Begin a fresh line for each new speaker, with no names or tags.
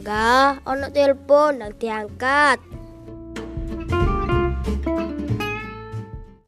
Enggak, ono telepon nang diangkat.